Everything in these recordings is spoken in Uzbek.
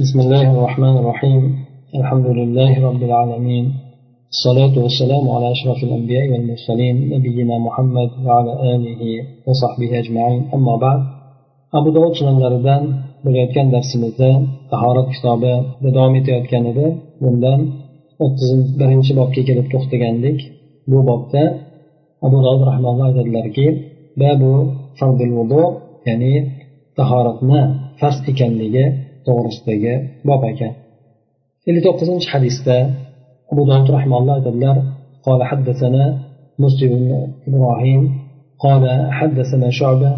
بسم الله الرحمن الرحيم الحمد لله رب العالمين الصلاة والسلام على أشرف الأنبياء والمرسلين نبينا محمد وعلى آله وصحبه أجمعين أما بعد أبو داود sunanlaridan bo'layotgan darsimizda tahorat kitobi davom etayotgan edi bundan o'ttiz birinchi bobga kelib to'xtagandik bu bobda abu dovud rahmalloh aytadilarki babu fardil vudu ya'ni tahoratni farz ekanligi to'g'risidagi bob ekan ellik to'qqizinchi hadisda abu dovud rahmalloh aytadilar قال حدثنا مسلم بن ابراهيم قال حدثنا شعبه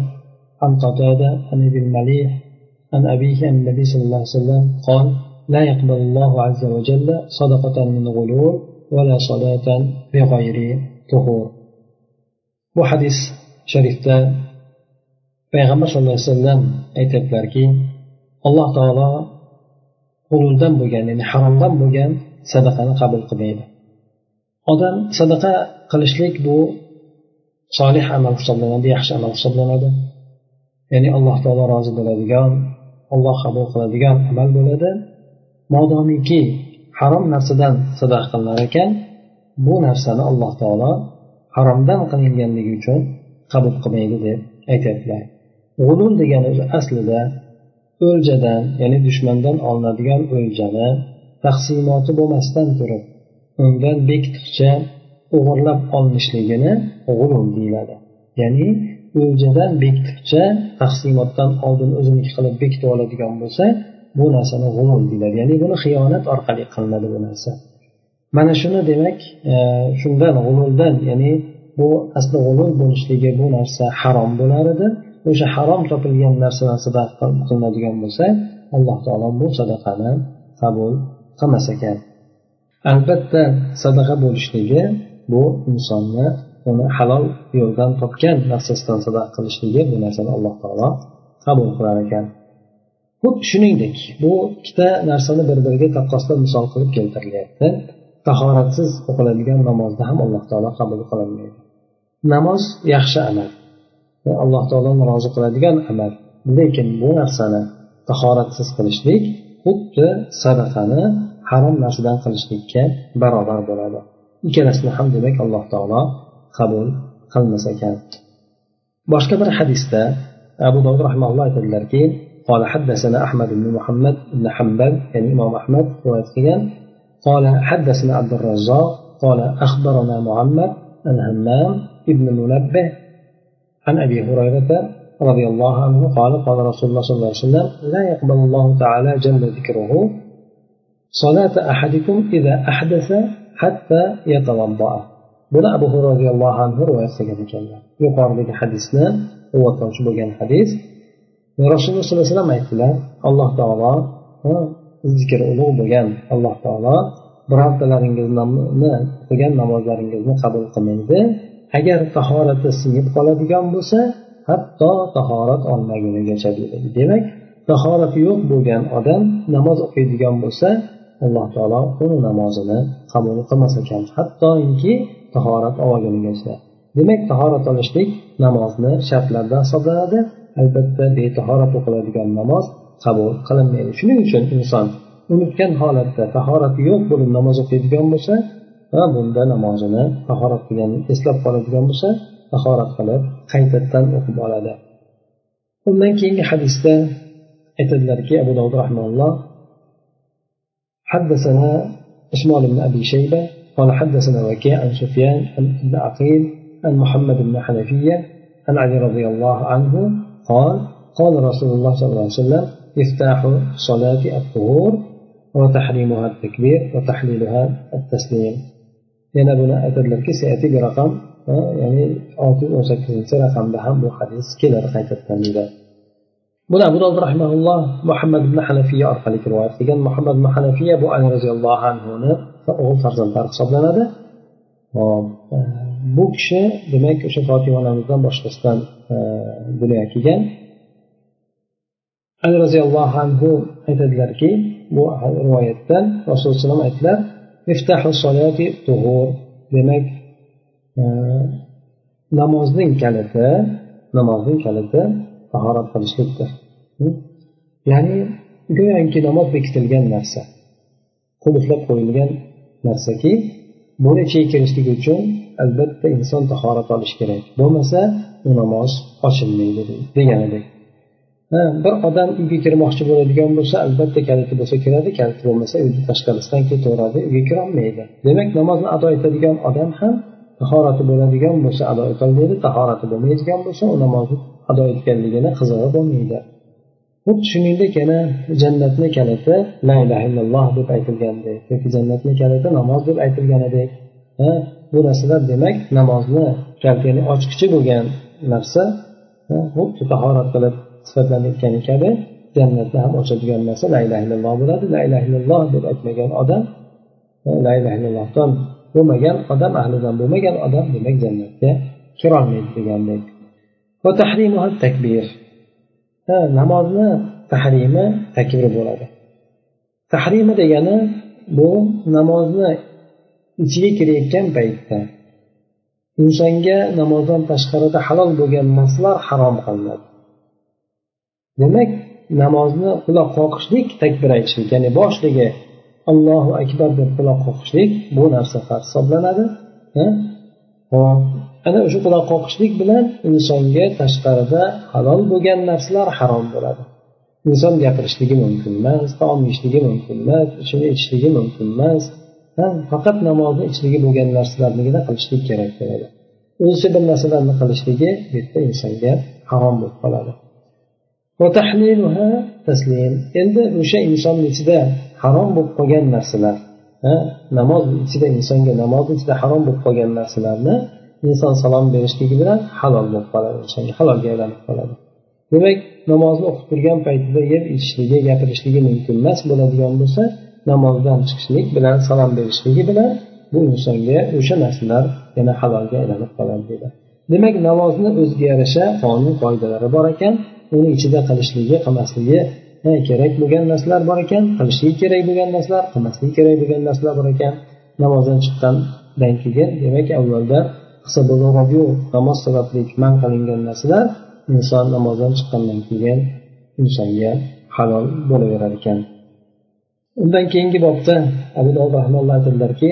عن قتاده عن ابي المليح عن ابيه عن النبي صلى الله عليه وسلم قال لا يقبل الله عز وجل صدقه من غلول ولا صلاه بغير طهور bu hadis sharifda payg'ambar sallallohu alayhi vasallam aytyaptilarki alloh taolo g'ululdan bo'lgan ya'ni haromdan bo'lgan sadaqani qabul qilmaydi. Odam sadaqa qilishlik bu solih amal hisoblanadi yaxshi amal hisoblanadi. Ya'ni alloh taolo rozi bo'ladigan olloh qabul qiladigan amal bo'ladi. Modomiki harom narsadan sadaqa qilinar ekan bu narsani alloh taolo haromdan qilinganligi uchun qabul qilmaydi deb aytyaptilar. G'ulul degani o'zi aslida o'ljadan ya'ni dushmandan olinadigan o'ljani taqsimoti bo'lmasdan turib undan bekitiqcha o'g'irlab olinishligini g'ulul deyiladi. Ya'ni o'ljadan bekitiqcha taqsimotdan oldin o'ziniki qilib bekitib oladigan bo'lsa bu narsani g'ulul deyiladi. Ya'ni buni xiyonat orqali qilinadi bu narsa. Mana shuni demak e, shundan g'ululdan ya'ni bu asli g'ulul bo'lishligi bu narsa harom bo'lar edi. O'sha harom topilgan narsadan sadaqa qilinadigan bo'lsa alloh taolo bu sadaqani qabul qilmas ekan. Albatta sadaqa bo'lishligi bu insonni uni halol yo'ldan topgan narsasidan sadaqa qilishligi bu narsani alloh taolo qabul qilar ekan. Xuddi shuningdek bu ikkita narsani bir biriga taqqoslab misol qilib keltirilyapti. Tahoratsiz o'qiladigan namozni ham alloh taolo qabul qilolmaydi. Namoz yaxshi amal. alloh taoloni rozi qiladigan amal lekin bu narsani tahoratsiz qilishlik xuddi sadaqani harom narsadan qilishlikka barobar bo'ladi ikkalasini ham demak alloh taolo qabul qilmas ekan boshqa bir hadisda abu dovud rahmaulloh aytadilarki قال حدثنا أحمد بن محمد بن حنبل يعني إمام أحمد رواية قال حدثنا عبد الرزاق قال أخبرنا معمر عن همام ابن منبه عن أبي هريرة رضي الله عنه قال قال رسول الله صلى الله عليه وسلم لا يقبل الله تعالى جل ذكره صلاة أحدكم إذا أحدث حتى يتوضأ buni abu hurra roziyallohu anhu rivoyat qilgan ekanlar yuqoridagi hadisni quvvatlovchi bo'lgan hadis rasululloh sollallohu alayhi vasallam aytdilar alloh taolo zikri ulug' bo'lgan alloh taolo birontalaringizni o'qigan namozlaringizni qabul qilmaydi Agar tahorati singib qoladigan bo'lsa hatto tahorat olmagunigacha deydi demak tahorati yo'q bo'lgan odam namoz o'qiydigan bo'lsa alloh taolo uni namozini qabul qilmas ekan. Hattoki tahorat olgunigacha. Demak tahorat olishlik namozni shartlaridan hisoblanadi. Albatta betahorat o'qiladigan namoz qabul qilinmaydi. Shuning uchun inson unutgan holatda tahorati yo'q bo'lib namoz o'qiydigan bo'lsa va bunda namozini tahorat qilgan eslab qoladigan bo'lsa tahorat qilib qaytadan o'qib oladi. Undan keyingi hadisda aytadilarki abu dovud rahmanulloh حدثنا اسماعيل بن ابي شيبه قال حدثنا وكيع عن سفيان بن عقيل عن محمد بن حنفيه عن علي رضي الله عنه قال قال رسول الله صلى الله عليه وسلم افتاح صلاة الطهور وتحريمها التكبير وتحليلها التسليم yana buni aytadilarki sayati bir raqam ya'ni olti yuz o'n sakkizinchi raqamda ham bu hadis keladi qaytadan deydi buni abu dovud rahimaulloh muhammad ibn hanafiya orqali rivoyat qilgan. Muhammad ibn hanafiya bu ali roziyallohu anhuni o'g'il farzandlari hisoblanadi. E, bu kishi demak o'sha fotima onamizdan boshqasidan e, dunyoga kelgan. Ali roziyallohu anhu aytadilarki bu rivoyatdan rasululloh alayhi vasallam aytdilar demak e, namozning kaliti namozning kaliti tahorat qilishlikdir. Ya'ni go'yoki namoz bekitilgan narsa qulflab qo'yilgan narsaki buni ichiga kirishlik uchun albatta inson tahorat olishi kerak. Bo'lmasa u namoz ochilmaydi deganidek. Bir odam uyga kirmoqchi bo'ladigan bo'lsa albatta kaliti bo'lsa kiradi kaliti bo'lmasa uyni tashqarisidan ketaveradi uyga kirolmaydi. Demak namozni ado etadigan odam ham tahorati bo'ladigan bo'lsa ado etolmaydi tahorati bo'lmaydigan bo'lsa u namozni ado etganligini qizig'i bo'lmaydi. Xuddi shuningdek yana jannatni kaliti la ilaha illalloh deb aytilgandek yoki jannatni kaliti namoz deb aytilganidek bu narsalar demak namozni ya'ni ochqichi bo'lgan narsa xuddi tahorat qilib sifatlanayotgani kabi jannatni ham ochadigan narsa la ilaha illalloh bo'ladi. La ilaha illalloh deb aytmagan odam e, la ilaha illallohdan bo'lmagan odam ahlidan bo'lmagan odam demak jannatga kirolmaydi degandek. Takbir. Namozni tahrimi takbir bo'ladi. Tahrimi degani bu namozni ichiga kirayotgan paytda insonga namozdan tashqarida halol bo'lgan narsalar harom qilinadi. Demak namozni quloq qoqishlik takbir aytishlik ya'ni boshligi allohu akbar deb quloq qoqishlik bu narsa farz hisoblanadi ana o'sha quloq qoqishlik bilan insonga tashqarida halol bo'lgan narsalar harom bo'ladi. Inson gapirishligi mumkin emas taom yeyishligi mumkin emas ichini ichishligi mumkin emas faqat namozni ichligi bo'lgan narsalarnigina qilishlik kerak bo'ladi. O'zicha bir narsalarni qilishligi bu yerda insonga harom bo'lib qoladi. Endi o'sha insonni ichida harom bo'lib qolgan narsalar namoz ichida insonga namoz ichida harom bo'lib qolgan narsalarni inson salom berishligi bilan halol bo'lib qoladi insonga halolga aylanib qoladi. Demak namozni o'qib turgan paytida yeb ichishligi gapirishligi mumkin emas bo'ladigan bo'lsa namozdan chiqishlik bilan salom berishligi bilan bu insonga o'sha narsalar yana halolga aylanib qoladi deydi. Demak namozni o'ziga yarasha qonun qoidalari bor ekan. Uni ichida qilishligi qilmasligi kerak bo'lgan narsalar bor ekan qilishligi kerak bo'lgan narsalar qilmasligi kerak bo'lgan narsalar bor ekan namozdan chiqqandan keyin demak avvalda namoz sababli man qilingan narsalar inson namozdan chiqqandan keyin insonga halol bo'laverar ekan. Undan keyingi bobda abu dovud rahmalloh aytadilarki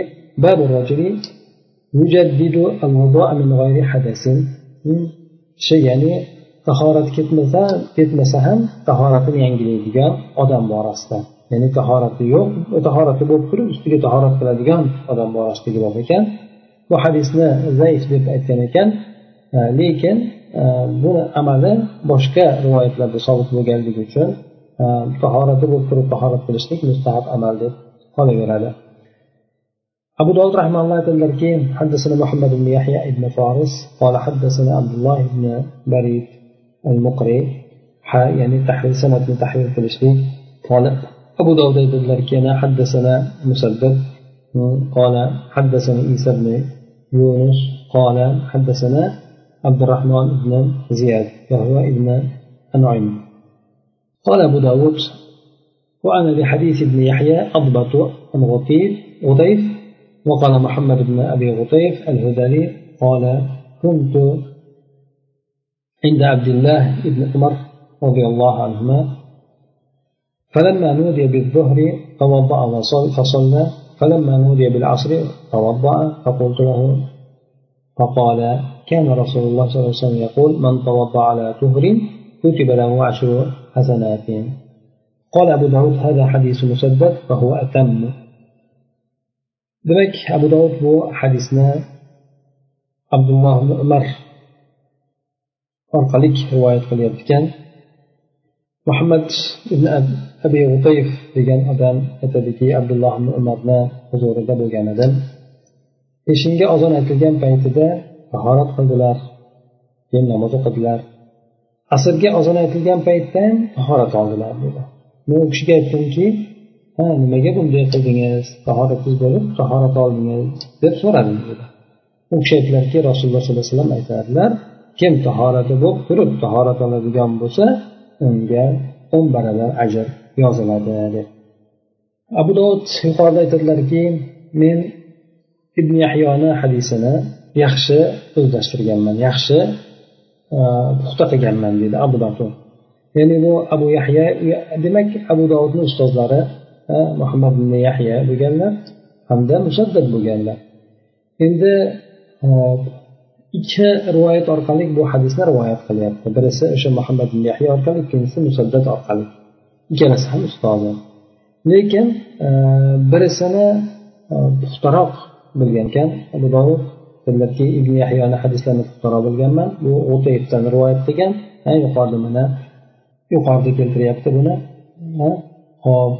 kishi hmm, ya'ni tahorat ketmasa ketmasa ham tahoratini yangilaydigan odam borasida ya'ni tahorati yo'q tahorati bo'lib turib ustiga tahorat qiladigan odam borasidagi bob ekan bu hadisni zaif deb aytgan ekan lekin buni amali boshqa rivoyatlarda sobit bo'lganligi uchun tahorati bo'lib turib tahorat qilishlik mustahab amal deb qolaveradi أبو داود رحمه الله aytadilarki حدثنا محمد بن يحيى بن فارس قال حدثنا عبد الله بن بريد المقري يعني تحويل سنة تحويل قilishlik قال أبو داود aytadilarki حدثنا مسدد قال حدثنا عيسى بن يونس قال حدثنا عبد الرحمن بن زياد وهو ابن أنعم. قال أبو داود وأنا لحديث ابن يحيى أضبط عن غطيف غطيف وقال محمد بن أبي غطيف الهذلي قال كنت عند عبد الله بن عمر رضي الله عنهما. فلما نودي بالظهر توضأ فصلى فلما نودي بالعصر توضأ فقلت له فقال كان رسول الله صلى الله عليه وسلم يقول من توضأ على طهر كتب له عشر حسنات قال أبو داود هذا حديث مسدد فهو أتم demak abu dovud bu hadisni abdulloh ibn umar orqali rivoyat qilyapti muhammad ibn abi g'utayf degan odam aytadiki abdulloh ibn umarni huzurida bo'lgan edim. Peshinga ozon aytilgan paytida tahorat qildilar keyin namoz o'qidilar. Asrga ozon aytilgan paytdan tahorat oldilar dedi. Men u kishiga aytdimki ha nimaga bunday qildingiz? Tahoratsiz bo'lib tahorat oldingiz? deb so'radim dedi. U kishi aytdilarki rasululloh sollallohu alayhi vasallam aytadilar kim tahorati bo'lib turib tahorat oladigan bo'lsa unga o'n barobar ajr yoziladi deb abu dovud yuqorida aytadilarki men ibn yahyoni hadisini yaxshi o'zlashtirganman yaxshi e, puxta qilganman deydi abu dovud ya'ni bu abu yahya demak abu dovudni ustozlari e, muhammad ibn yahya bo'lganlar hamda musaddad bo'lganlar. Endi e, ikki rivoyat orqali bu hadisni rivoyat qilyapti. Birisi o'sha muhammad ibn yahya orqali ikkinchisi musaddad orqali. Ikkalasi ham ustozi. Lekin e, birisini e, puxtaroq bilgan ekan abu dovud dedilarki ibn yahyoni hadislarini puxtaroq bilganman. Bu g'utayfdan rivoyat qilgan. Yuqorida mana yuqorida keltiryapti buni. Hop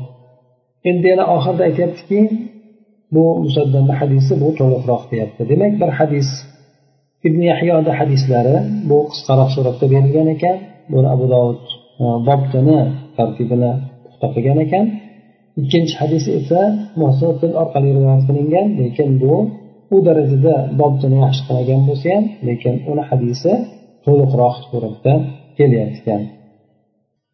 endi yana oxirida aytyaptiki bu musaddanni hadisi bu to'liqroq deyapti. Demak bir hadis ibn yahyoni hadislari bu qisqaroq suratda berilgan ekan. Buni abu dovud e, bobtini tartibini puxta qilgan ekan. Ikkinchi hadis esa mutil orqali rivoyat qilingan lekin bu u darajada bobtini yaxshi qilmagan bo'lsa ham lekin uni hadisi to'liqroq suratda kelyapti ekan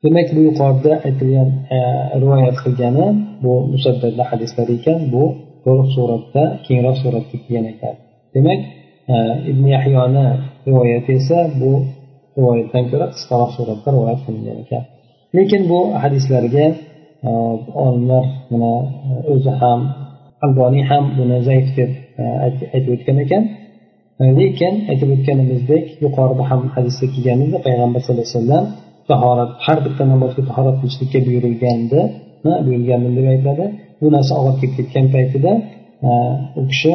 demak bu yuqorida aytilgan e, rivoyat qilgani bu musaddadli hadislar ekan. Bu to'liq suratda kengroq suratda kelgan ekan. Demak ibn yahyoni rivoyati esa bu rivoyatdan ko'ra qisqaroq suratda rivoyat qilingan ekan. Lekin bu hadislarga э, olimlar mana э, o'zi ham alboniy ham buni zaif deb э, aytib o'tgan ekan. Lekin aytib o'tganimizdek yuqorida ham hadisda kelgan payg'ambar sallallohu alayhi vasallam tahorat har bitta namozga tahorat qilishlikka buyurilganda buyurilgandim deb aytadi. Bu narsa og'ir kelib ketgan paytida u kishi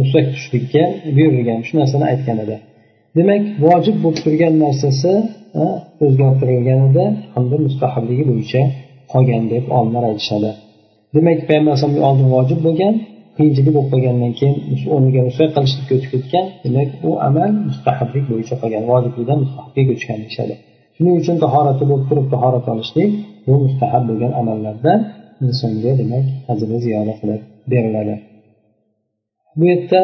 muslak tushlikka buyurilgan shu narsani aytgan edi. Demak vojib bo'lib turgan narsasi o'zgartirilganida hamda mustahabligi bo'yicha qolgan deb olimlar aytishadi. Demak payg'ambar alayhisalomga oldin vojib bo'lgan qiyinchilik bo'lib qolgandan keyin o'rniga musak qilishlikka o'tib ketgan demak u amal mustahablik bo'yicha qolgan vojiblikdan mustahabga ko'chgan deyishadi. Shuning uchun tahorati bo'lib turib tahorat olishlik bu mustahab bo'lgan amallardan insonga demak hazili ziyoda qilib beriladi. Bu yerda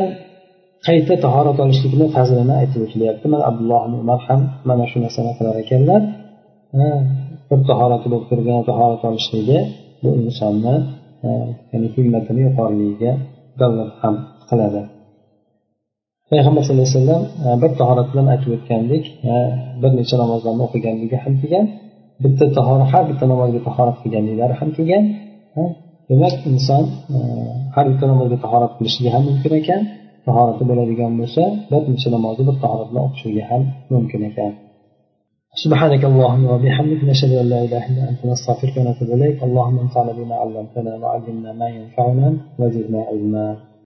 qayta tahorat olishlikni fazlini aytib o'tilyapti. Mana abdulloh umar ham mana shu narsani qilar ekanlar. Bir tahorati bo'lib turgan tahorat olishligi bu insonni ya'ni himmatini yuqoriligiga dalolat ham qiladi. Payg'ambar sallallohu alayhi vasallam bir tahorat bilan aytib o'tgandik bir necha namozlarni o'qiganligi ham kelgan. Bitta tahorat har bitta namozga tahorat qilganliklari ham kelgan e, demak inson har bitta namozga tahorat qilishligi ham mumkin ekan tahorati bo'ladigan bo'lsa bir necha namozni bir tahorat bilan o'qishligi ham mumkin ekan سبحانك اللهم وبحمدك نشهد ان لا اله الا انت نستغفرك ونتوب اليك اللهم انفعنا بما علمتنا وعلمنا ما ينفعنا وزدنا علما